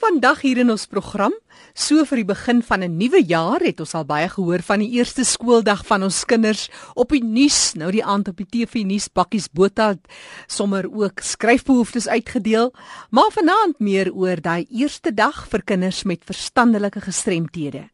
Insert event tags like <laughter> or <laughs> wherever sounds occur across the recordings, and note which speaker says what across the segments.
Speaker 1: Vandag hier in ons program, so vir die begin van 'n nuwe jaar, het ons al baie gehoor van die eerste skooldag van ons kinders op die nuus. Nou die aand op die TV nuus bakkies Botha sommer ook skryfbehoeftes uitgedeel, maar vanaand meer oor daai eerste dag vir kinders met verstandelike gestremthede.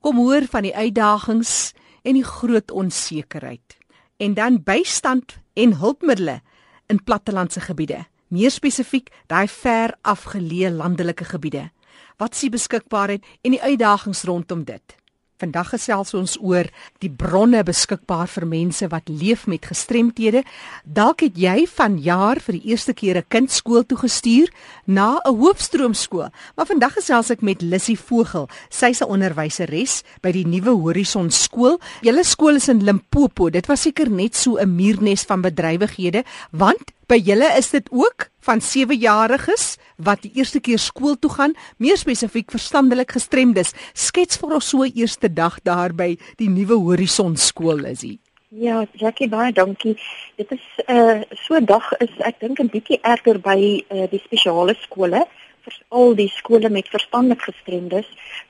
Speaker 1: Kom hoor van die uitdagings en die groot onsekerheid en dan bystand en hulpmiddels in plattelandse gebiede meer spesifiek daai ver afgeleë landelike gebiede. Wat is die beskikbaarheid en die uitdagings rondom dit? Vandag gesels ons oor die bronne beskikbaar vir mense wat leef met gestremthede. Dalk het jy vanjaar vir die eerste keer 'n kind skool toe gestuur na 'n hoofstroomskool. Maar vandag gesels ek met Lissy Vogel. Sy's 'n onderwyseres by die Nuwe Horison skool. Julle skool is in Limpopo. Dit was seker net so 'n muurnes van bedrywighede, want By julle is dit ook van 7-jariges wat die eerste keer skool toe gaan, meer spesifiek verstandelik gestremdes. Skets vir ons so eerste dag daar by die nuwe Horison skool is hy.
Speaker 2: Ja, Jackie baie dankie. Dit is 'n uh, so dag is ek dink 'n bietjie erger by uh, die spesiale skole vir al die skole met verstandelik gestremdes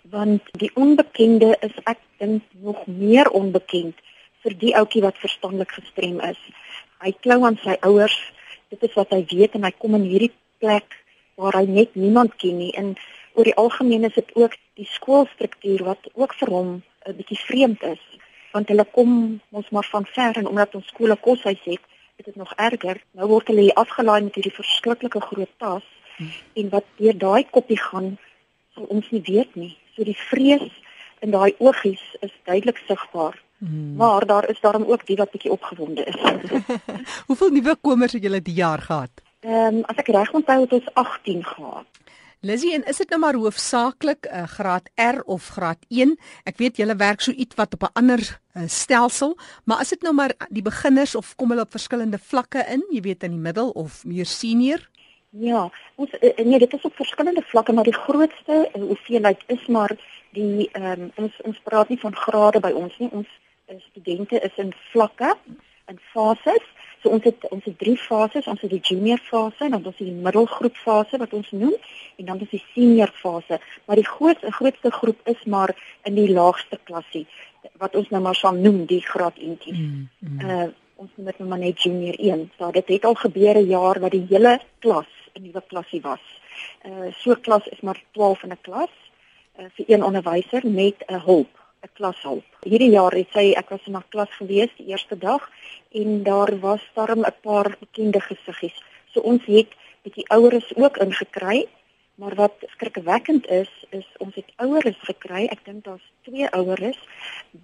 Speaker 2: want die onbekende is ek dink nog meer onbekend vir die ouetjie wat verstandelik gestrem is. Hy klou aan sy ouers dit is wat hy weet en hy kom in hierdie plek waar hy net niemand ken nie. En oor die algemeen is dit ook die skoolstruktuur wat ook vir hom 'n bietjie vreemd is. Want hulle kom ons maar van ver en omdat ons skole koshuis het is dit nog erger. Nou word hulle afgelaai met hierdie verskriklike groot tas hmm. en wat deur daai koppie gaan sal ons nie weet nie. So die vrees in daai oogies is duidelik sigbaar Hmm. Maar daar is daarom ook die wat bietjie opgewonde is. <laughs>
Speaker 1: Hoeveel nuwe komers het julle die jaar gehad?
Speaker 2: Ehm um, as ek reg onthou het ons 18 gehad.
Speaker 1: Lizzie, en is dit nou maar hoofsaaklik 'n uh, eh, graad R of graad 1? Ek weet julle werk so iets wat op 'n ander uh, stelsel, maar is dit nou maar die beginners of kom hulle op verskillende vlakke in? Jy weet in die middel of meer senior?
Speaker 2: Ja, ons uh, nee, dit is op verskillende vlakke, maar die grootste uh, hoeveelheid is maar die ehm um, ons ons praat nie van grade by ons nie. Ons studente is in vlakke in fases. So ons het ons het drie fases. Ons het die junior fase, dan ons die middelgroep fase wat ons noem en dan is die senior fase. Maar die grootste grootste groep is maar in die laagste klasie wat ons nou maar sal noem die graad eentjies. Mm, mm. Uh ons noem dit nou maar net junior 1. So dit het al gebeur 'n jaar wat die hele klas 'n nuwe klasie was. Uh so klas is maar 12 in 'n klas uh, vir een onderwyser met 'n hulp 'n klashulp. Hierdie jaar het sy ek was in haar klas gewees die eerste dag en daar was darm 'n paar bekende gesiggies. So ons het bietjie oueres ook ingekry, maar wat skrikwekkend is, is ons het oueres gekry. Ek dink daar's twee oueres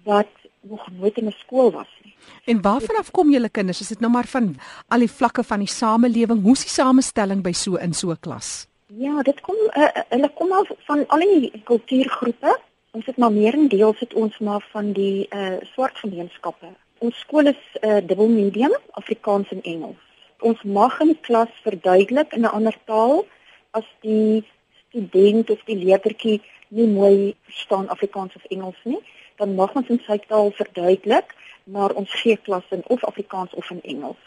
Speaker 2: wat nog nooit in 'n skool was nie.
Speaker 1: En waarvan af kom julle kinders? Is dit nou maar van al die vlakke van die samelewing? Hoe is die samestelling by so in so 'n klas?
Speaker 2: Ja, dit kom uh, hulle kom al van al die kultuurgroepe Ons het maar meerendeels het ons maar van die uh swart gemeenskappe. Ons skool is 'n uh, dubbel medium, Afrikaans en Engels. Ons mag in klas verduidelik in 'n ander taal as die student of die leerdertjie nie mooi verstaan Afrikaans of Engels nie, dan mag ons in sy taal verduidelik, maar ons gee klas in of Afrikaans of in Engels.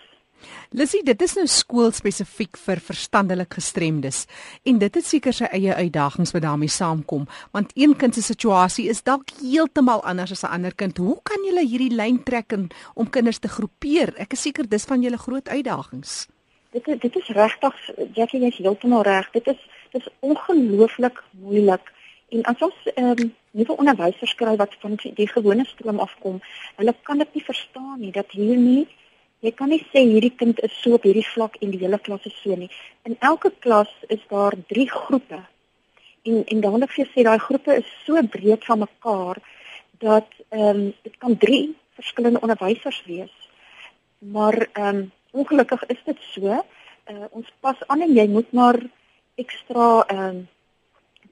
Speaker 1: Lissie, dit is nou skool spesifiek vir verstandelik gestremdes en dit het seker sy eie uitdagings wat daarmee saamkom, want een kind se situasie is dalk heeltemal anders as 'n ander kind. Hoe kan jy hierdie lyn trek en om kinders te groepeer? Ek is seker dis van julle groot uitdagings.
Speaker 2: Dit dit is regtig Jackie, jy's heeltemal reg. Dit is dit is ongelooflik moeilik. En as ons ehm um, nuwe onderwysers kry wat van die gewone stroom afkom, hulle kan dit nie verstaan nie dat hier nie Jy kan nie sê hierdie kind is so op hierdie vlak en die hele klas is so nie. In elke klas is daar 3 groepe. En en dan wil ek vir sê daai groepe is so breed van mekaar dat ehm um, dit kan 3 verskillende onderwysers wees. Maar ehm um, ongelukkig is dit so. Uh, ons pas aan en jy moet maar ekstra ehm um,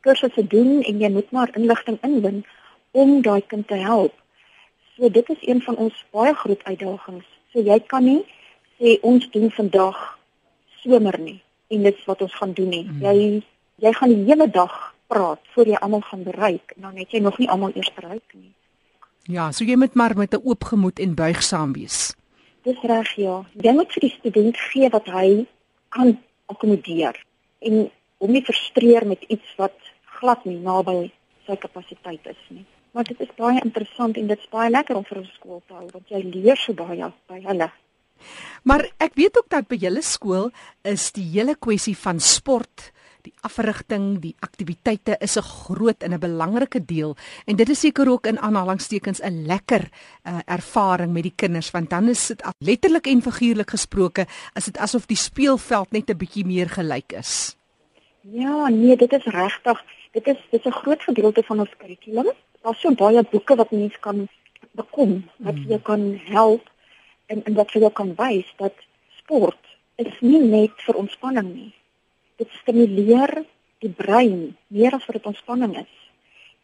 Speaker 2: kursusse doen en jy moet maar inligting inwin om daai kind te help. So dit is een van ons baie groot uitdagings So jy kan nie sê ons doen vandag somer nie en dit is wat ons gaan doen nie. Mm. Jy jy gaan die hele dag praat voor jy almal gaan bereik en dan het jy nog nie almal eers bereik nie.
Speaker 1: Ja, so jy moet maar met 'n oop gemoed en buigsaam wees.
Speaker 2: Dis reg ja. Jy moet vir die student gee wat hy kan akkommodeer. En hom nie frustreer met iets wat glad nie naby sy kapasiteit is nie. Maar dit is baie interessant en dit is baie lekker om vir 'n skool te hou want jy leer so baie by hulle.
Speaker 1: Maar ek weet ook dat by julle skool is die hele kwessie van sport die afrigting, die aktiwiteite is 'n groot en 'n belangrike deel en dit is seker ook in aanhalingstekens 'n lekker uh, ervaring met die kinders want dan is dit letterlik en figuurlik gesproke is dit asof die speelveld net 'n bietjie meer gelyk is.
Speaker 2: Ja, nee, dit is regtig. Dit is dit is 'n groot gedeelte van ons kurrikulum. Daar's so baie boeke wat mense kan bekom wat hmm. jou kan help en en wat vir jou kan wys dat sport is nie net vir ontspanning nie dit stimuleer die brein meer as wat dit ontspanning is.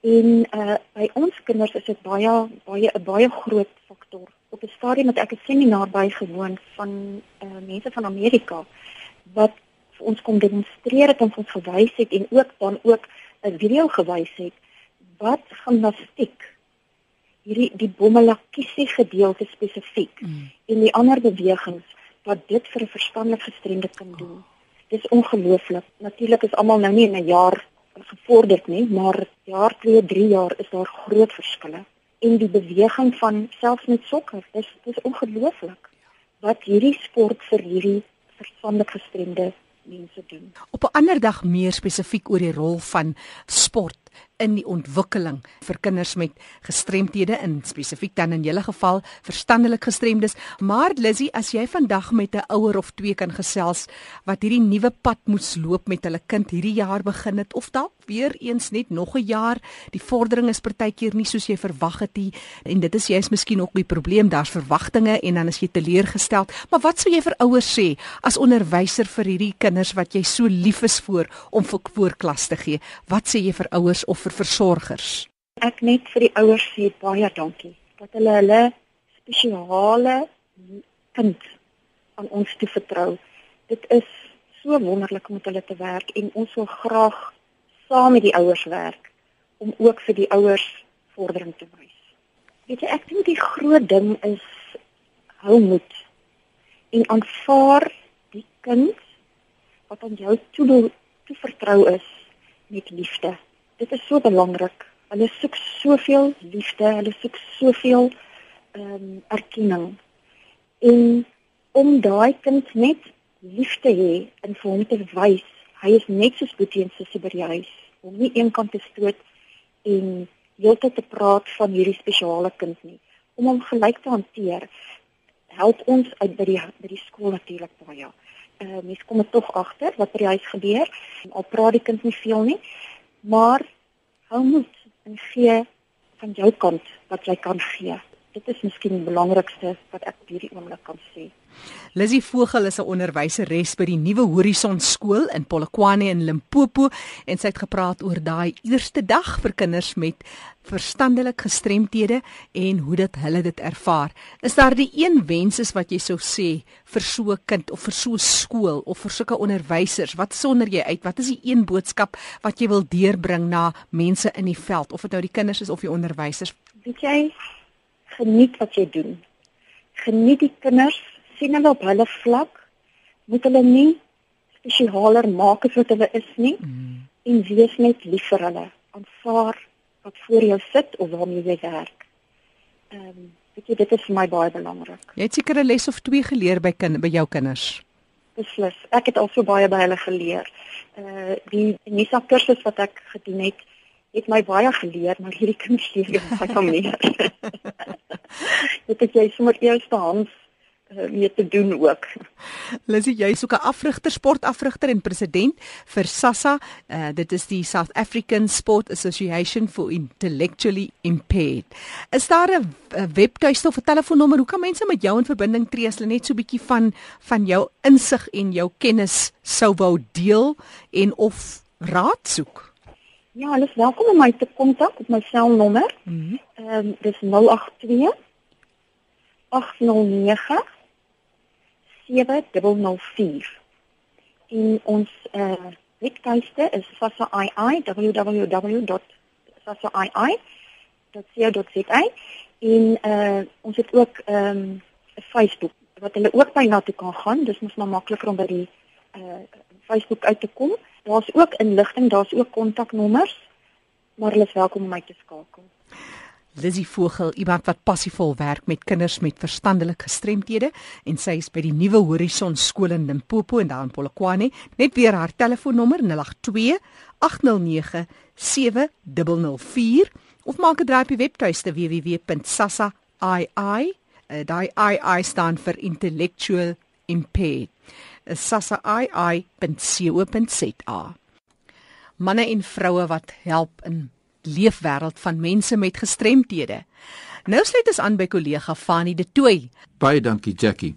Speaker 2: En uh by ons kinders is dit baie baie 'n baie groot faktor. Op 'n stadium het ek 'n seminar bygewoon van uh mense van Amerika wat vir ons kom demonstreer het en ons gewys het en ook dan ook 'n video gewys het wat gimnastiek hierdie die bommelakiesie gedeelte spesifiek mm. en die ander bewegings wat dit vir 'n verstandelike gestremde kind doen. Oh dis ongelooflik. Natuurlik is almal nou nie in 'n jaar gevorderd nie, maar jaar 2, 3 jaar is daar groot verskille. En die beweging van selfs met sokker, dis dis ongelooflik wat hierdie sport vir hierdie verstandelik gestremde mense doen.
Speaker 1: Op 'n ander dag meer spesifiek oor die rol van sport in die ontwikkeling vir kinders met gestremthede in spesifiek dan in julle geval verstandelik gestremdes. Maar Lizzy, as jy vandag met 'n ouer of twee kan gesels wat hierdie nuwe pad moes loop met hulle kind hierdie jaar begin het of dalk weer eens net nog 'n jaar, die vordering is partykeer nie soos jy verwag het nie en dit is jy's miskien ook die probleem, daar's verwagtinge en dan is jy teleurgestel. Maar wat sou jy vir ouers sê as onderwyser vir hierdie kinders wat jy so lief is vir om vir voorklas te gee? Wat sê jy vir ouers of vir versorgers?
Speaker 2: Ek net vir die ouers sê baie dankie dat hulle hulle spesiale kind aan ons toe vertrou. Dit is so wonderlik om met hulle te werk en ons wil graag saam met die ouers werk om ook vir die ouers vordering te wys. Weet jy, ek dink die groot ding is hou moed en aanvaar die kind wat aan jou toe toe vertrou is met liefde dit is so belangrik. Hulle soek soveel liefde, hulle soek soveel ehm um, erkenning. En om daai kind net lief te hê en vir hom te wys, hy is net so spoetie en sussie by die huis. Om nie eenkant te stoot en heeltyd te praat van hierdie spesiale kind nie. Om hom gelyk te hanteer help ons uit by die by die skool natuurlik baie. Uh mens kom dit tog agter wat by die huis gebeur. Al praat die kind nie veel nie maar hou moed en gee van jou kant wat jy kan gee. Dit is miskien die belangrikste wat ek op hierdie oomblik kan sê.
Speaker 1: Lizzie Vogel is 'n onderwyseres by die Nuwe Horison skool in Polokwane in Limpopo en sy het gepraat oor daai eerste dag vir kinders met verstandelik gestremthede en hoe dit hulle dit ervaar. Is daar die een wenses wat jy sou sê vir so 'n kind of vir so 'n skool of vir sulke onderwysers? Wat sonder jy uit? Wat is die een boodskap wat jy wil deurbring na mense in die veld of dit nou die kinders is of die onderwysers?
Speaker 2: Weet jy geniet wat jy doen. Geniet die kinders sien hulle op hulle vlak moet hulle nie spesialer maak as wat hulle is nie mm. en wees net lief vir hulle aanvaar wat voor jou sit of waarmee jy werk. Ehm um, weet jy dit is vir my baie belangrik.
Speaker 1: Jy het seker 'n les of twee geleer by kind by jou kinders.
Speaker 2: Beslis. Ek het al so baie by hulle geleer. Uh die Nisa kursus wat ek gedoen het het my baie geleer, maar hierdie kinders leer <laughs> baie meer. <laughs> <laughs> dit het jy sommer eerste hands uh, mee te doen ook.
Speaker 1: Lizzie, jy is ook 'n afrigter, sportafrigter en president vir SASSA. Uh, dit is die South African Sport Association for Intellectually Impaired. Is daar 'n webtuiste of 'n telefoonnommer hoe kan mense met jou in verbinding tree as hulle net so bietjie van van jou insig en jou kennis sou wou deel en of raad soek?
Speaker 2: Ja, hulle is welkom om my te kontak op my selnommer. Mhm. Ehm mm um, dis 082 809 7004. En ons uh webtuiste is sasa.ii www.sasa.ii.co.za en uh ons het ook ehm um, Facebook wat hulle ook by na toe kan gaan. Dis mos maar makliker om by die uh Facebook uit te kom. Daar's ook inligting, daar's ook kontaknommers, maar hulle is welkom om my te skakel.
Speaker 1: Lizzie Vogel, iemand wat passievol werk met kinders met verstandelike gestremthede en sy is by die Nuwe Horison skool in Limpopo en daar in Polokwane. Net weer haar telefoonnommer 082 809 7004 of maak 'n draai op die webtuiste www.sasa.ii. Uh, daai ii staan vir intellectual impaired. Uh, sasa.ii.co.za. Manne en vroue wat help in leefwêreld van mense met gestremthede. Nou sluit ons aan by kollega Fanie De Tooy.
Speaker 3: Baie dankie Jackie.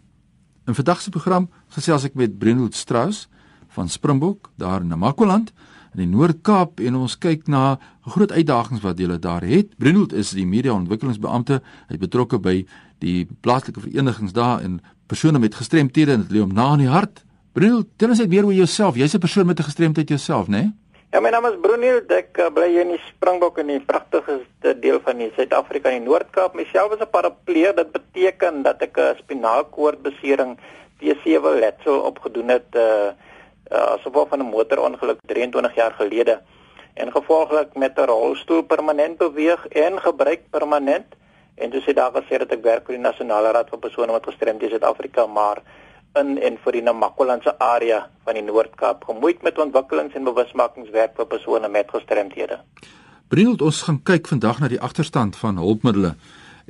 Speaker 3: In vandag se program gesels ek met Brenold Strauss van Springbok daar in Namakoland in die Noord-Kaap en ons kyk na groot uitdagings wat hulle daar het. Brenold is die media-ontwikkelingsbeampte. Hy is betrokke by die plaaslike verenigings daar en persone met gestremthede en dit lê hom na in die hart. Brenold, tel ons net meer oor jouself. Jy's 'n persoon met 'n gestremdheid jouself, né? Nee?
Speaker 4: Ja, my naam is Bruniel, ek uh, bly hier in die Springbok in die pragtigste deel van die Suid-Afrika in die Noord-Kaap. Myself is 'n parapleeg. Dit beteken dat ek 'n spinaalkoordbesering T7 letsel opgedoen het uh, uh as gevolg van 'n motorongeluk 23 jaar gelede en gevolglik met 'n rolstoel permanent beweeg en gebruik permanent. En dis dit daar gesê dat ek werk vir die Nasionale Raad vir persone met gestremdhede in Suid-Afrika, maar in en vir die Namakolandse area van die Noord-Kaap gemoeid met ontwikkelings- en bewusmakingswerk vir persone met gestremthede.
Speaker 3: Brinold, ons gaan kyk vandag na die agterstand van hulpmiddels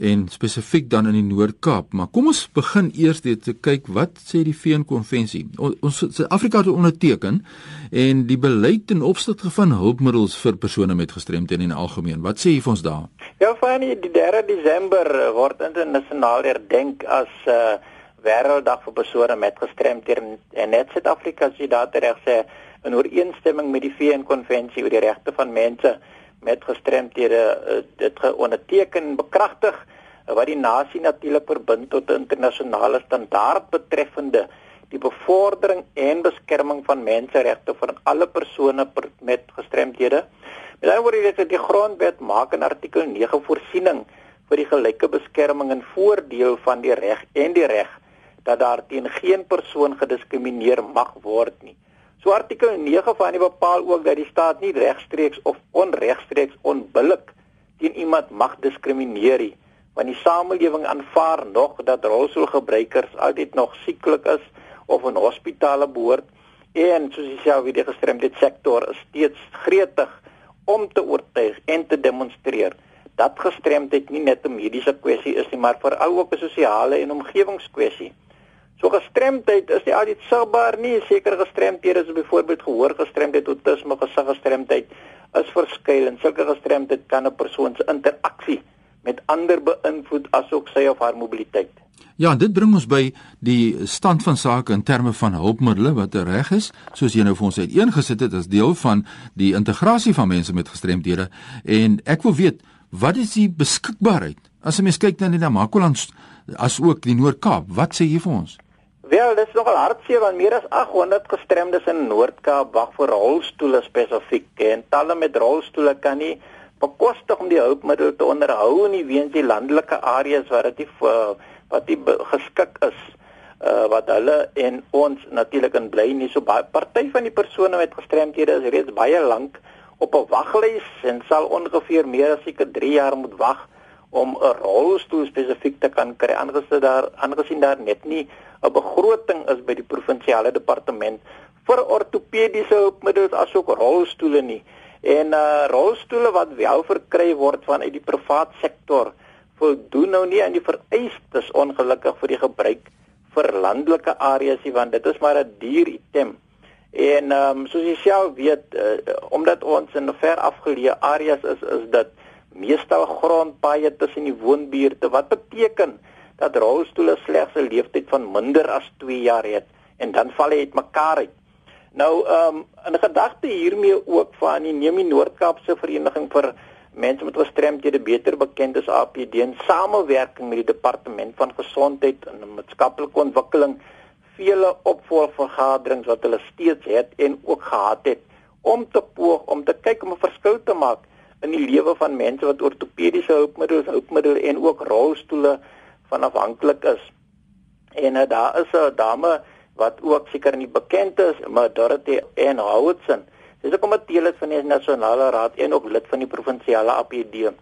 Speaker 3: en spesifiek dan in die Noord-Kaap, maar kom ons begin eers net te kyk wat sê die VN-konvensie. Ons Suid-Afrika het onderteken en die beleid ten opsigte van hulpmiddels vir persone met gestremthede in algemeen. Wat sê jy vir ons daar?
Speaker 4: Ja, van die 3 Desember word internasionaal herdenk as uh wêrelddag vir persone met gestremthede en net Suid-Afrika sê dat reg sê in ooreenstemming met die VN konvensie oor die regte van mense met gestremthede uh, dit onderteken bekragtig uh, wat die nasie natuurlik verbind tot 'n internasionale standaard betreffende die bevordering en beskerming van menseregte vir alle persone per, met gestremthede. Met ander woorde, dit die grondwet maak in artikel 9 voorsiening vir die gelyke beskerming en voordeel van die reg en die reg dat daar teen geen persoon gediskrimineer mag word nie. So artikel 9 van die bepaal ook dat die staat nie regstreeks of onregstreeks onbillik teen iemand mag diskrimineer nie, want die samelewing aanvaar nog dat rolstoelgebruikers altyd nog sieklik is of in hospitale behoort en soos jy self weet die gestremdheid sektor is steeds gretig om te oortuig en te demonstreer dat gestremdheid nie net 'n mediese kwessie is nie, maar veral ook 'n sosiale en omgewingskwessie. So gestremdheid is nie altyd sigbaar nie. Sekere gestremdhede, soos byvoorbeeld gehoor gestremdheid, autisme, gesig gestremdheid, is verskillend. Sulke gestremdheid kan 'n persoon se interaksie met ander beïnvloed asook sy of haar mobiliteit.
Speaker 3: Ja, dit bring ons by die stand van sake in terme van hulpmiddels wat reg is, soos jy nou vir ons uiteengesit het as deel van die integrasie van mense met gestremdhede en ek wil weet, wat is die beskikbaarheid? As 'n mens kyk na die Namakoland as ook die Noord-Kaap, wat sê jy vir ons?
Speaker 4: Wel, dit is nogal hartseer want meer as 800 gestremdes in Noord-Kaap wag vir rolstoele spesifiek en talle met rolstoele kan nie bekostig om die hulpmiddel te onderhou in die weens die landelike areas waar dit wat die geskik is uh, wat hulle en ons natuurlik in bly nie. So baie party van die persone met gestremdhede is reeds baie lank op 'n waglys en sal ongeveer meer as seker 3 jaar moet wag om 'n rolstoel spesifiek te kan kry aangesien daar aangesien daar net nie 'n begroting is by die provinsiale departement vir ortopediese hulpmiddels asook rolstoele nie. En uh rolstoele wat wel verkry word vanuit die privaat sektor voldoen nou nie aan die vereistes ongelukkig vir die gebruik vir landelike areas nie want dit is maar 'n duur item. En ehm um, soos jy self weet uh, omdat ons in ver afgeleë areas is is dit meestal grondpaaie tussen die woonbuurte wat beteken dat rolstoele slegs 'n leeftyd van minder as 2 jaar het en dan val hy uitmekaar uit. Nou ehm um, 'n gedagte hiermee ook van die Nemie Noord-Kaapse Vereniging vir Mense met Gestremdhede beter bekend as APD in samewerking met die Departement van Gesondheid en Maatskaplike Ontwikkeling vele opvolgvergaderings wat hulle steeds het en ook gehad het om te poog om te kyk om 'n verskil te maak in die lewe van mense wat ortopediese hulpmiddels, hulpmiddels en ook rolstoele van afhanklik is. En uh, daar is 'n dame wat ook seker nie bekend is, maar Dorothy N Howardson. Sy is 'n komitee lid van die nasionale raad en ook lid van die provinsiale APD.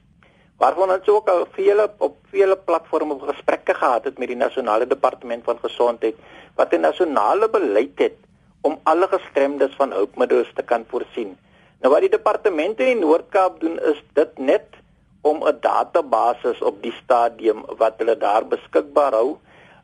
Speaker 4: Waarvan ons ook al vele op vele platforms gesprekke gehad het met die nasionale departement van gesondheid wat 'n nasionale beleid het om alle gestremdes van hulpmiddels te kan voorsien. Nou wat die departement in die Noord-Kaap doen is dit net om 'n database op die stadium wat hulle daar beskikbaar hou,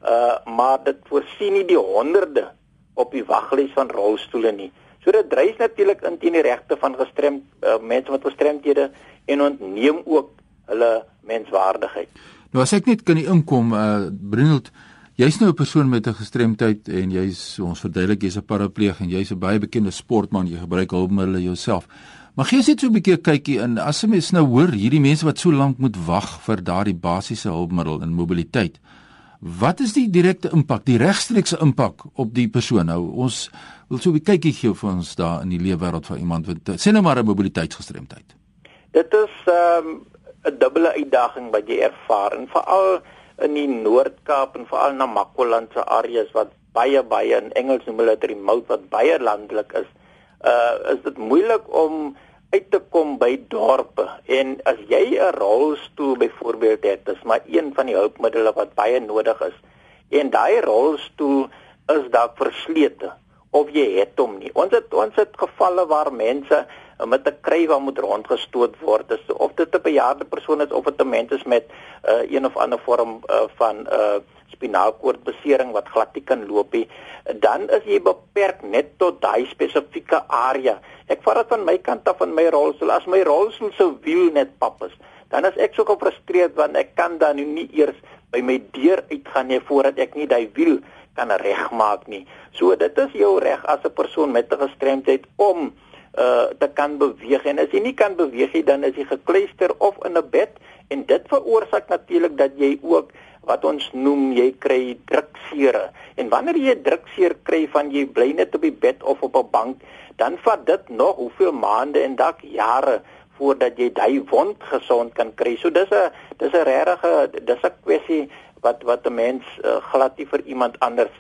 Speaker 4: uh maar dit voorsien nie die honderde op die waglys van rolstoele nie. So dit dryf natuurlik in teen die regte van gestremd uh, mense met gestremdhede en ontneem ook hulle menswaardigheid.
Speaker 3: Nou as ek net kan inkom uh Brinold Jy's nou 'n persoon met 'n gestremdheid en jy's ons verduidelik jy's 'n parapleeg en jy's 'n baie bekende sportman, jy gebruik hulpmiddels jouself. Maar gee net so 'n bietjie kykie in as 'n mens nou hoor hierdie mense wat so lank moet wag vir daardie basiese hulpmiddel in mobiliteit. Wat is die direkte impak, die regstreekse impak op die persoon? Nou ons wil so 'n kykie gee vir ons daar in die lewe wêreld van iemand wat sê nou maar 'n mobiliteitsgestremdheid.
Speaker 4: Dit is ehm, 'n um, dubbele uitdaging wat jy ervaar en veral in die Noord-Kaap en veral na Makwaland se areas wat baie baie in Engels noem hulle dit remote wat baie landelik is uh is dit moeilik om uit te kom by dorpe en as jy 'n rolstoel byvoorbeeld het, dis maar een van die hulpmiddels wat baie nodig is. En daai rolstoel is dalk verslete of jy het hom nie. Ons het ons het gevalle waar mense met 'n krywa moet rondgestoot word, dis of dit 'n bejaarde persoon is of dit 'n mens is met uh, een of ander vorm uh, van uh, spinaalkoordbesering wat glad nie kan loop nie, dan is jy beperk net tot daai spesifieke area. Ek vat dit van my kant af van my rolstoel. As my rolstoel se wiel net pap is, dan is ek so gefrustreerd want ek kan dan nie eers by my deur uitgaan nie voordat ek nie daai wiel kan regmaak nie. So dit is jou reg as 'n persoon met 'n gestremdheid om uh te kan beweeg en as jy nie kan beweeg nie dan is jy gekluister of in 'n bed en dit veroorsaak natuurlik dat jy ook wat ons noem jy kry druksere. En wanneer jy drukseer kry van jy bly net op die bed of op 'n bank, dan vat dit nog hoeveel maande en dalk jare voordat jy daai wond gesond kan kry. So dis 'n dis 'n regte dis 'n kwessie wat wat 'n mens uh, glad nie vir iemand anders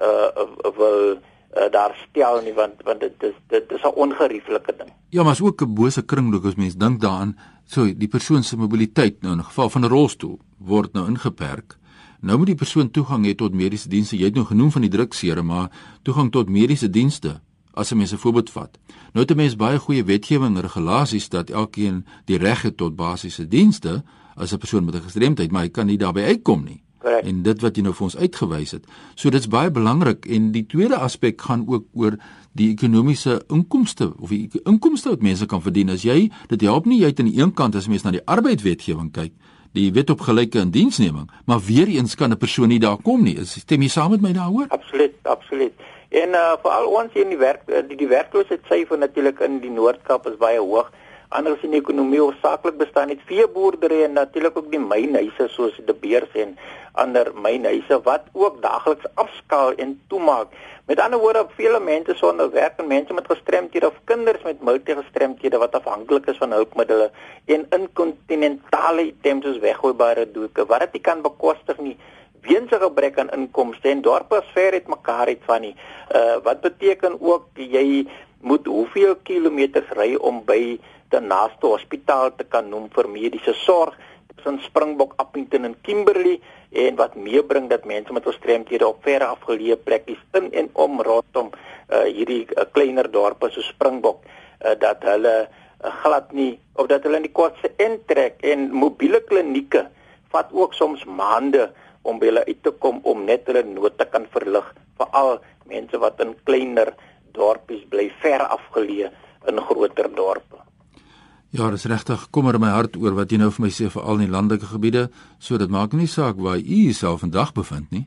Speaker 4: uh wil uh, daar stel nie want want dit is dit is 'n ongerieflike ding.
Speaker 3: Ja, maar is ook 'n bose kringloop as mens dink daaraan, so die persoon se mobiliteit nou in geval van 'n rolstoel word nou ingeperk. Nou moet die persoon toegang hê tot mediese dienste. Jy het nou genoem van die druksere, maar toegang tot mediese dienste as 'n mens 'n voorbeeld vat. Nou het 'n mens baie goeie wetgewing en regulasies dat elkeen die reg het tot basiese dienste as 'n persoon met 'n gestremdheid, maar hy kan nie daarbey uitkom nie.
Speaker 4: Correct.
Speaker 3: En dit wat jy nou vir ons uitgewys het. So dit's baie belangrik en die tweede aspek gaan ook oor die ekonomiese inkomste of die inkomste wat mense kan verdien as jy dit help nie jy het aan die een kant as mens na die arbeidswetgewing kyk die wet op gelyke indiensneming, maar weer eens kan 'n persoon nie daar kom nie. Stem jy saam met my daaroor?
Speaker 4: Absoluut, absoluut. En uh veral ons hier in die werk eh, die, die werkloosheidsyfer natuurlik in die Noord-Kaap is baie hoog. Anders in die ekonomie hoofsaaklik bestaan net veeboerdery en natuurlik ook die mynhuise soos die Beers en ander mynhuise wat ook daagliks afskaal en toemaak. Met ander woorde, vele mense sonder werk en mense met gestremdhede of kinders met multigestremdhede wat afhanklik is van hulpmiddels en inkontinentale items soos weggooibare doeke wat dit kan bekostig nie weens 'n gebrek aan inkomste en dorpe as ver het mekaar het van nie. Uh wat beteken ook jy moet hoeveel kilometers ry om by die naaste hospitaal te kan noem vir mediese sorg in Springbok, Appington en Kimberley en wat meebring dat mense met gestremdhede op verre afgeleë plekkies in en om rondom uh, hierdie uh, kleiner dorpe so Springbok uh, dat hulle uh, glad nie of dat hulle nie kort se intrek en mobiele klinieke vat ook soms maande om by hulle uit te kom om net hulle nood te kan verlig veral mense wat in kleiner dorpies bly ver afgeleë in groter dorpe
Speaker 3: Ja, dis regtig kommer my hart oor wat jy nou vir my sê veral in die landelike gebiede, so dit maak nie saak waar u jouself vandag bevind nie.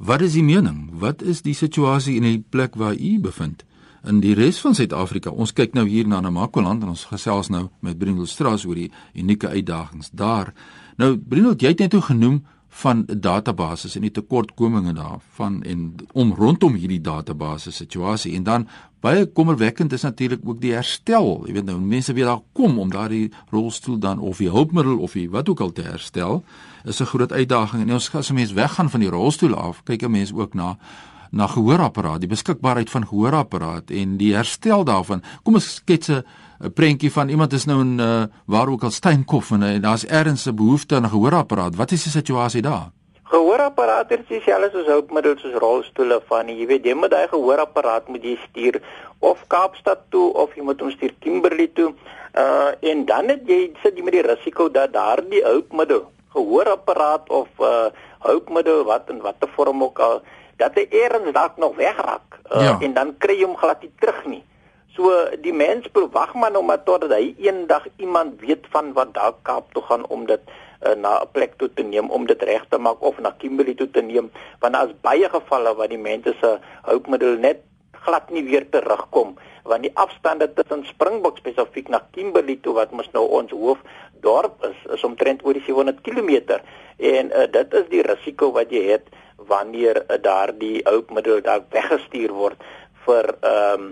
Speaker 3: Wat is die mening? Wat is die situasie in die plek waar u bevind? In die res van Suid-Afrika, ons kyk nou hier na Namakoland en ons gesels nou met Bruno Strauss oor die unieke uitdagings daar. Nou Bruno, jy het net genoem van 'n database en die tekortkominge daarvan en om rondom hierdie database situasie en dan baie kommerwekkend is natuurlik ook die herstel. Jy weet nou mense weer daar kom om daardie rolstoel dan of die hulpmiddel of die wat ook al te herstel is 'n groot uitdaging en ons as 'n mens weggaan van die rolstoel af, kyk 'n mens ook na na gehoorapparaat, die beskikbaarheid van gehoorapparaat en die herstel daarvan. Kom ons skets 'n 'n prentjie van iemand is nou in uh, waar ook al Steenkof en uh, daar's ergens 'n behoefte aan 'n gehoorapparaat. Wat is die situasie daar?
Speaker 4: Gehoorapparaat is dieselfde soos hulpmiddels soos rolstoele van jy weet jy moet daai gehoorapparaat moet jy stuur of Kaapstad toe of jy moet hom stuur Kimberley toe. Uh en dan het jy sit jy met die risiko dat daardie hulpmiddel gehoorapparaat of uh hulpmiddel wat in watter vorm ook al dat hy eers dalk nog wegraak uh, ja. en dan kry jy hom glad nie terug nie. So die mens verwag maar nou maar totdat hy eendag iemand weet van wat dalk Kaap toe gaan om dit uh, na 'n plek toe te neem om dit reg te maak of na Kimberley toe te neem. Want daar's baie gevalle waar die mense se hulpmiddel net glad nie weer terugkom. Want die afstande tussen Springbok spesifiek na Kimberley toe wat mos nou ons hoof dorp is is omtrent oor die 700 km en uh, dit is die risiko wat jy het wanneer uh, daardie hulpmiddel daar weggestuur word vir ehm um,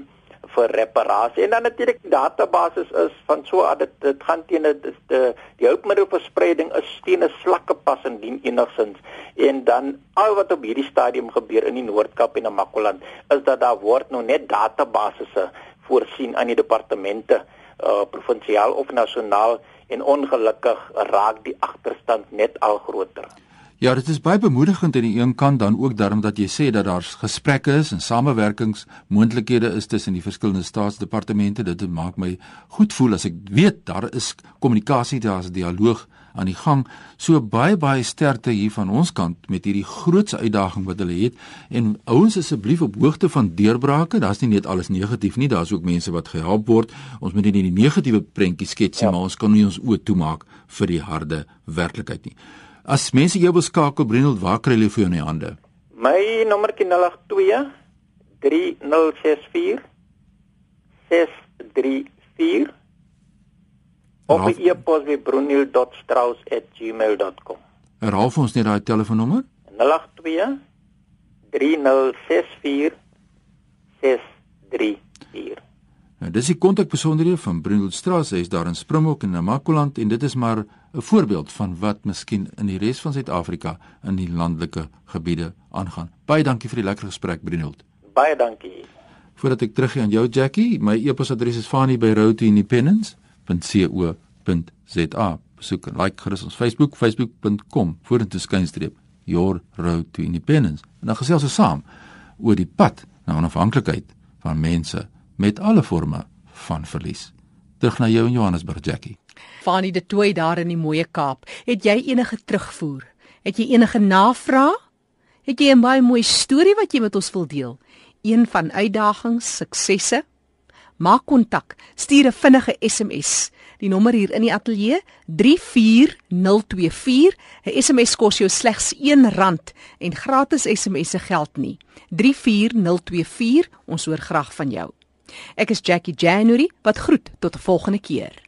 Speaker 4: vir reparasie en dan natuurlik die database is van so dit dit gaan teen dit die, die hulpmiddelverspreiding is teen 'n slakke pas indien enigsins en dan al wat op hierdie stadium gebeur in die Noord-Kaap en Namakoland is dat daar word nou net databasisse voorsien aan die departemente uh, provinsiaal of nasionaal en ongelukkig raak die agterstand net al groter.
Speaker 3: Ja, dit is baie bemoedigend aan die een kant dan ook daarom dat jy sê dat daar gesprekke is en samewerkingsmoontlikhede is tussen die verskillende staatsdepartemente. Dit maak my goed voel as ek weet daar is kommunikasie, daar's dialoog aan die gang. So baie baie sterkte hier van ons kant met hierdie grootse uitdaging wat hulle het en ouens asseblief op hoogte van deurbrake. Daar's nie net alles negatief nie, daar's ook mense wat gehelp word. Ons moet nie die negatiewe prentjie skets nie, ja. maar ons kan nie ons oë toemaak vir die harde werklikheid nie. As mense jou wil skakel, Brenold, waar kry hulle vir jou in die hande?
Speaker 4: My nommer is 082 3064 634 of my e-pos by bruniel.strauss@gmail.com.
Speaker 3: Herhaal vir ons net daai telefoonnommer?
Speaker 4: 082 3064 634
Speaker 3: Nou, dis die kontakbesonderhede van Brindel Strauss, hy is daar in Springbok en Namakoland en dit is maar 'n voorbeeld van wat miskien in die res van Suid-Afrika in die landelike gebiede aangaan. Baie dankie vir die lekker gesprek Brindel.
Speaker 4: Baie dankie.
Speaker 3: Voordat ek teruggaan aan jou Jackie, my e-posadres is fani@routeindependence.co.za. Besoek en like gerus ons Facebook facebook.com vorentoe skynstreep your road to independence. En dan gesels ons saam oor die pad na onafhanklikheid van mense met alle forme van verlies. Terug na jou in Johannesburg, Jackie.
Speaker 1: Fanie de Tooi daar in die mooie Kaap. Het jy enige terugvoer? Het jy enige navrae? Het jy 'n baie mooi storie wat jy met ons wil deel? Een van uitdagings, suksesse? Maak kontak. Stuur 'n vinnige SMS. Die nommer hier in die ateljee 34024. 'n SMS kos jou slegs R1 en gratis SMS'e geld nie. 34024. Ons hoor graag van jou. Ek is Jackie January wat groet tot 'n volgende keer.